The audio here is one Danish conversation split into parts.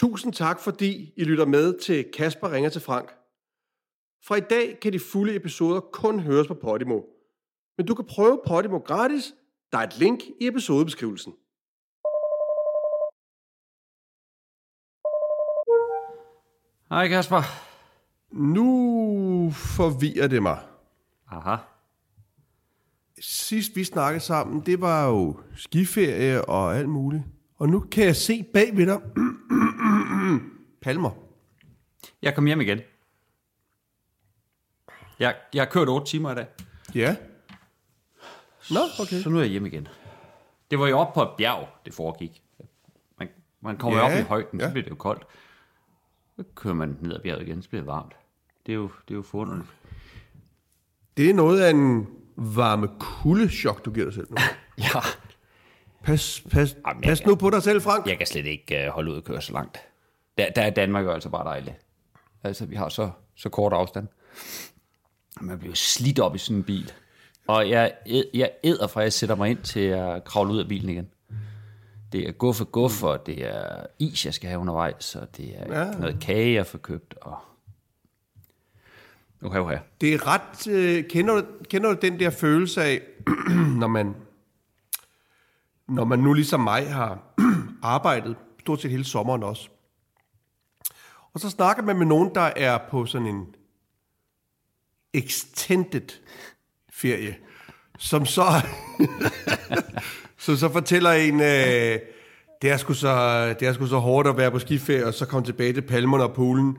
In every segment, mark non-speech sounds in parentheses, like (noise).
Tusind tak, fordi I lytter med til Kasper ringer til Frank. Fra i dag kan de fulde episoder kun høres på Podimo. Men du kan prøve Podimo gratis. Der er et link i episodebeskrivelsen. Hej Kasper. Nu forvirrer det mig. Aha. Sidst vi snakkede sammen, det var jo skiferie og alt muligt. Og nu kan jeg se bag ved dig (clears throat) palmer. Jeg kom hjem igen. Jeg, jeg har kørt 8 timer i dag, Ja. Nå, okay. så nu er jeg hjem igen. Det var jo op på et bjerg, det foregik. Man, man kommer Ja, ja, op i højden, så ja. bliver det jo koldt. Så kører man ned ad bjerget igen, så bliver det varmt. Det er jo, det er jo forunderligt. Det er noget af en varme kuldechok, du giver dig selv nu. (laughs) Ja. Pas, pas, Jamen, jeg pas kan- nu på dig selv, Frank. Jeg kan slet ikke uh, holde ud at køre så langt. Der, der er Danmark jo altså bare dejligt. Altså, vi har så, så kort afstand. Man bliver slidt op i sådan en bil. Og jeg, jeg æder fra, jeg sætter mig ind til at kravle ud af bilen igen. Det er guffe guffe, og det er is, jeg skal have undervejs, og det er Ja. noget kage, jeg får købt, og... Her, her. Det er ret... Øh, kender, du, kender du den der følelse af, (clears throat) når man, når man nu ligesom mig har (clears throat) arbejdet stort set hele sommeren også. Og så snakker man med nogen, der er på sådan en extended ferie, som så, (laughs) som så fortæller en, øh, det, er sgu så, det er sgu så hårdt at være på skiferie, og så komme tilbage til palmerne og poolen.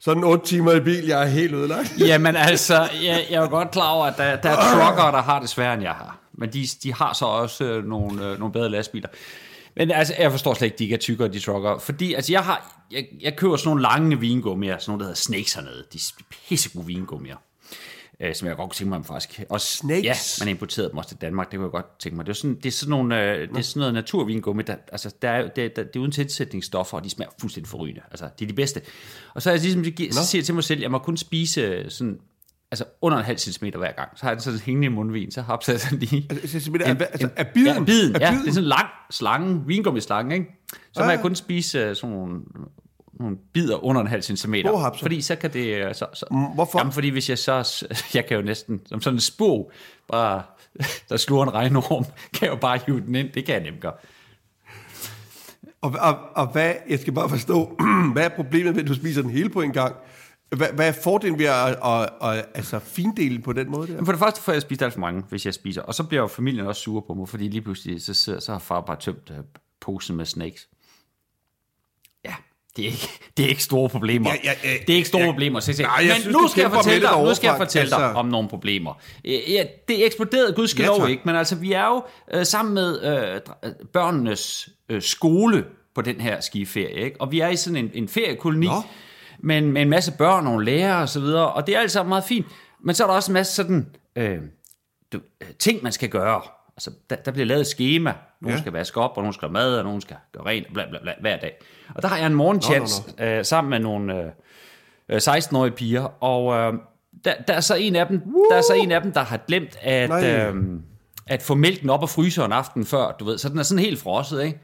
Sådan otte timer i bil, jeg er helt ødelagt. Jamen altså, jeg, jeg er jo godt klar over, at der, der er truckere, der har det sværere, end jeg har. Men de, de har så også øh, nogle, øh, nogle bedre lastbiler. Men altså, jeg forstår slet ikke, de ikke er tykkere, de truckere. Fordi altså, jeg, har, jeg, jeg køber sådan nogle lange vingummier, sådan nogle, der hedder Snakes hernede. De er pissegode vingummier. Øh, som jeg godt kunne tænke mig faktisk. Og, Snakes? Ja, man importerede dem også til Danmark, det kunne jeg godt tænke mig. Det er sådan, det er sådan, nogle, øh, det er sådan noget naturvingummi, der, altså, der er, det, der, det er uden tilsætningsstoffer, og de smager fuldstændig forrygende. Altså, det er de bedste. Og så, er jeg ligesom, så siger jeg til mig selv, jeg må kun spise øh, sådan, altså under en halv centimeter hver gang. Så har jeg den sådan hængende i mundvin, så hapser jeg sådan lige. Altså, simpelthen, er, altså, er biden? Ja, biden, Er ja. biden? Det er sådan en lang slange, vingummislange, ikke? Så må Ja. jeg kun spise øh, sådan nogle, nogle bider under en halv centimeter. Hvor hapser? Fordi så kan det... øh, Så, så, Mm, hvorfor? Jamen, fordi hvis jeg så... (laughs) Jeg kan jo næsten, som sådan en spog, bare, (laughs) der sluger en regnorm, (laughs) kan jeg jo bare hive den ind. Det kan jeg nemt gøre. Og, og, og hvad, jeg skal bare forstå, (clears throat) hvad er problemet ved, at du spiser den hele på en gang? Hvad, hvad er fordelen ved at, at, at, altså findele på den måde der? For det første får jeg spist alt for mange, hvis jeg spiser. Og så bliver familien også sure på mig, fordi lige pludselig så, sidder, så har far bare tømt øh, posen med snakes. Ja, det er ikke, (laughs) det er ikke store problemer. Ja, ja, ja, det er ikke store ja. problemer. Så jeg Nej, jeg Men synes, nu skal jeg fortælle dig, nu skal jeg fortælle dig Altså- om nogle problemer. Ja, det eksploderede gudskelov Ja, tak. ikke, men altså vi er jo øh, sammen med øh, øh, børnenes øh, skole på den her skiferie, ikke? og vi er i sådan en, en feriekoloni, Nå. Med, en- med en masse børn og nogle lærere og så videre, og det er alt sammen meget fint. Men så er der også en masse sådan øh, du, øh, ting, man skal gøre. Altså, der, der bliver lavet et schema. Nogle Ja. skal vaske op, og nogle skal have mad, og nogle skal gøre rent, bla bla bla, hver dag. Og der har jeg en morgenchance Nå, øh, sammen med nogle øh, øh, 16-årige piger, og øh, der, der, er så en af dem, der er så en af dem, der har glemt at, Nej. øh, at få mælken op af fryseren aften før, du ved, så den er sådan helt frosset, ikke?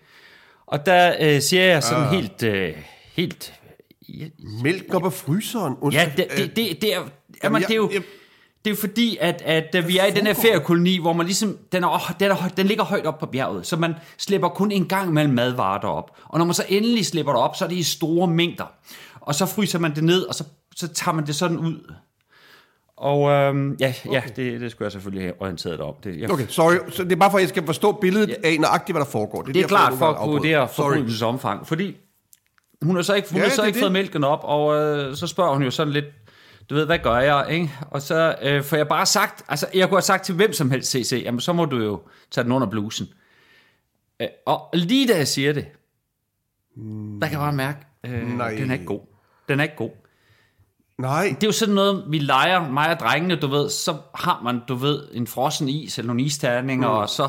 Og der øh, siger jeg sådan Ah. helt, øh, helt Mælk op af fryseren? Undskyld, Ja, det, det, det, det er, jamen, jeg- det er jo... jeg- Det er jo fordi, at, at, vi er i den her feriekoloni, hvor man ligesom, den, er, den, er, den ligger højt op på bjerget, så man slipper kun en gang mellem madvarer derop. Og når man så endelig slipper det op, så er det i store mængder. Og så fryser man det ned, og så, så tager man det sådan ud. Og øhm, ja, okay. ja det, det skulle jeg selvfølgelig have orienteret dig om. Det, jeg, Okay, sorry. Så det er bare for, at jeg skal forstå billedet af nøjagtigt, hvad der foregår. det er derfor, klart jeg for at kunne afbryder. vurdere Sorry. forbrydelsens omfang. Fordi hun har så ikke, hun Ja, har så det ikke det. fået mælken op, og øh, så spørger hun jo sådan lidt, du ved, hvad gør jeg, ikke? Og så øh, får jeg bare sagt, altså jeg kunne have sagt til hvem som helst, CC, jamen så må du jo tage den under blusen. Øh, og lige da jeg siger det, der kan jeg bare mærke, øh, Nej. den er ikke god. Den er ikke god. Nej, Det er jo sådan noget, vi leger, mig og drengene, du ved, så har man, du ved, en frossen is, eller nogle isterninger, mm. og så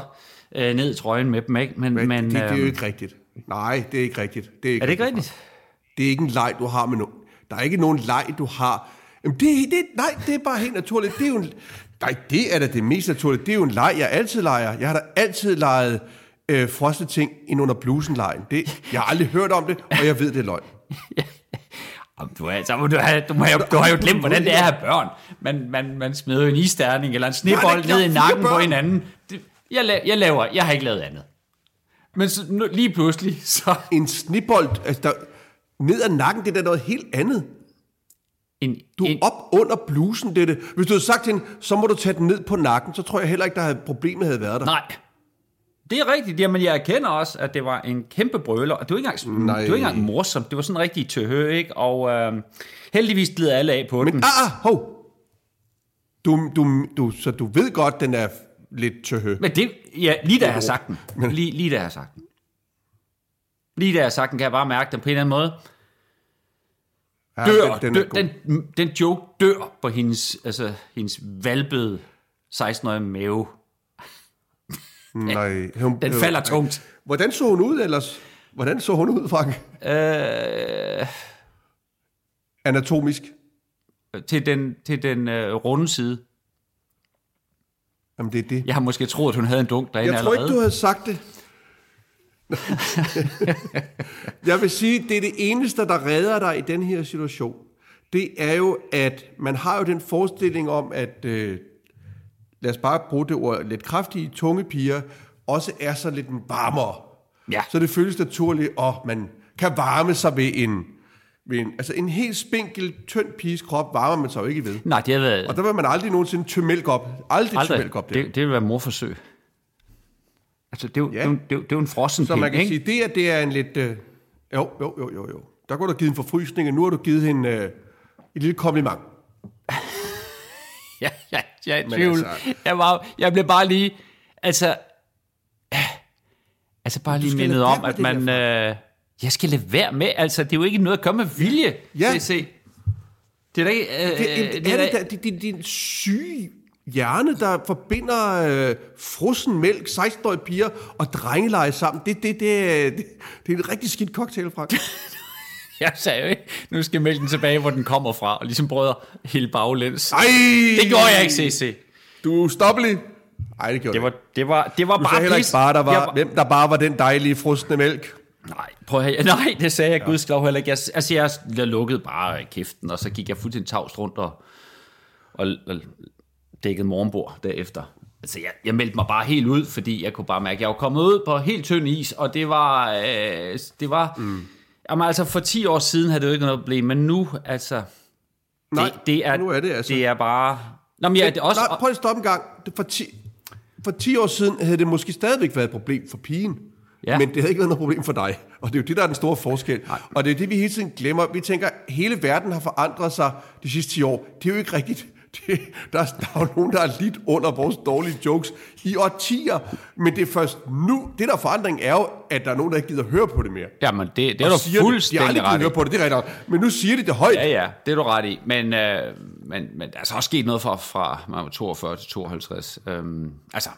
øh, ned i trøjen med dem, ikke? Men, men, men det, det er jo øhm, ikke rigtigt. Nej, det er ikke rigtigt. Det er, ikke er det ikke rigtigt. rigtigt? Det er ikke en leg, du har med nogen. Der er ikke nogen leg, du har. Jamen, det, det, nej, det er bare helt naturligt. Det er jo en, nej, det er da det mest naturlige. Det er jo en leg, jeg altid leger. Jeg har da altid leget øh, frosne ting ind under blusenlejen. Det, jeg har aldrig hørt om det, og jeg ved, det er løgn. (laughs) Jamen, Du, er, så må du, have, du, må, have, du har jo glemt, hvordan det er at have børn. Man, man, man smider jo en isterning eller en snebold ned i nakken på hinanden. Det, jeg, la, jeg laver, jeg har ikke lavet andet. Men så, nu, lige pludselig, (laughs) så En snibbold, altså der, ned ad nakken, det er da noget helt andet. en, Du en, er op under blusen, det er det. Hvis du havde sagt til hende, så må du tage den ned på nakken, så tror jeg heller ikke, der havde, problemet havde været der. Nej. Det er rigtigt, jamen jeg erkender også, at det var en kæmpe brøler, og det var ikke engang, Nej. det var ikke engang morsomt, det var sådan rigtig tøhø, ikke? Og øh, heldigvis glider alle af på den. Men, ah, ah, hov. Du, du, du, så du ved godt, den er lidt tøhø. Men det, ja, lige da jeg har sagt den, lige, lige da jeg har sagt den, lige da jeg sagt den, kan jeg bare mærke den på en eller anden måde, Ja, dør, den, den, dør den, den joke dør på hendes, altså, hendes valbede 16-årige mave. Nej, hun, Den falder tungt. Hvordan så hun ud ellers? Hvordan så hun ud, Frank? Øh, Anatomisk? til den, til den øh, runde side. Jamen, det er det. Jeg har måske troet, at hun havde en dunk derinde Jeg tror ikke, allerede. du havde sagt det. (laughs) jeg vil sige, det er det eneste, der redder dig i den her situation. Det er jo, at man har jo den forestilling om, at, øh, lad os bare bruge det ord, lidt kraftige, tunge piger, også er så lidt varmere. Ja. Så det føles naturligt, og man kan varme sig ved en, ved en, altså en helt spinkel, tynd piges krop varmer man sig jo ikke ved. Nej, det har været... Og der vil man aldrig nogensinde tømme mælk op. Aldrig, aldrig. tømme Aldrig. mælk op der. Det, det vil være morforsøg. Altså, det er jo, Ja. ja. det er jo, det er jo, en frossen Så pind, man kan ikke? sige, det at det er en lidt... Øh, jo, jo, jo, jo, jo. Der kunne du givet en forfrysning, og nu har du givet hende øh, et lille kompliment. (laughs) Ja, ja, er i tvivl. altså-. Jeg, var, jeg blev bare lige... Altså... (sighs) Altså bare lige mindet om, at man... Øh, jeg skal lade være med. Altså, det er jo ikke noget at gøre med vilje. Ja. Se, se. Det er da ikke... Øh, Det, er, det er er det der, det, det, det er en syg hjerne, der forbinder øh, frossen mælk, 16-årige piger og drengeleje sammen. Det, det, det, det, det er en rigtig skidt cocktail, Frank. (laughs) jeg sagde jo ikke, nu skal den tilbage, hvor den kommer fra, og ligesom at hælde baglæns. Ej! Det gjorde jeg ikke, CC. Du er ustoppelig. Ej, det gjorde Det du var, det var, det var Du bare sagde heller ikke bare, der Jeg var, hvem der bare var den dejlige frosne mælk. Nej, prøv at. (laughs) Nej, det sagde jeg ja. gudskelov heller ikke. Jeg, altså, jeg, jeg lukkede bare kæften, og så gik jeg fuldstændig tavst rundt og, og, og dækkede morgenbord derefter. Altså, jeg, jeg meldte mig bare helt ud, fordi jeg kunne bare mærke, at jeg var kommet ud på helt tynd is, og det var... Øh, det var mm. Jamen, altså, for 10 år siden havde det jo ikke noget problem, men nu, altså... Nej, det, det er, nu er det altså. Det er bare... Nå, men ja, det er også... Nej, prøv at stoppe en gang. Det- For 10, for 10 år siden havde det måske stadigvæk været et problem for pigen. Ja. Men det havde ikke været noget problem for dig. Og det er jo det, der er den store forskel. Nej. Og det er det, vi hele tiden glemmer. Vi tænker, at hele verden har forandret sig de sidste 10 år. Det er jo ikke rigtigt. (laughs) Det, der, er, der er jo nogen, der er lidt under vores dårlige jokes i årtier. Men det er først nu. Det der forandring er jo, at der er nogen, der ikke gider høre på det mere. Jamen, det, det er Og du siger det. De har fuldstændig aldrig ret høre på det, det er rigtigt. Men nu siger de det højt. Ja, ja, det er du ret i. Men, øh, men, men der er så også sket noget fra, fra man var 42 til 52. Øhm, altså,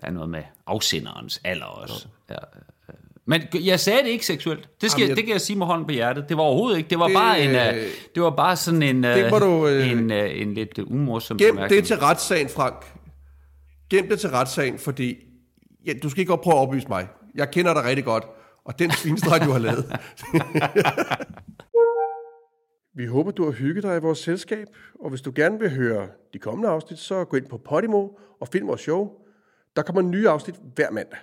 der er noget med afsenderens alder også. Ja. øh, Men jeg sagde det ikke seksuelt. Det, skal, Jamen, jeg- det kan jeg sige med hånden på hjertet. Det var overhovedet ikke. Det var bare en, øh, det var bare sådan en, øh, det må du, øh, en, øh, en lidt øh, umorsom Gem bemærkning. det til retssagen, Frank. Gem det til retssagen, fordi ja, du skal ikke godt prøve at oplyse mig. Jeg kender dig rigtig godt, og den svinstreg, du har lavet. (laughs) Vi håber, du har hygget dig i vores selskab, og hvis du gerne vil høre de kommende afsnit, så gå ind på Podimo og find vores show. Der kommer nye afsnit hver mandag.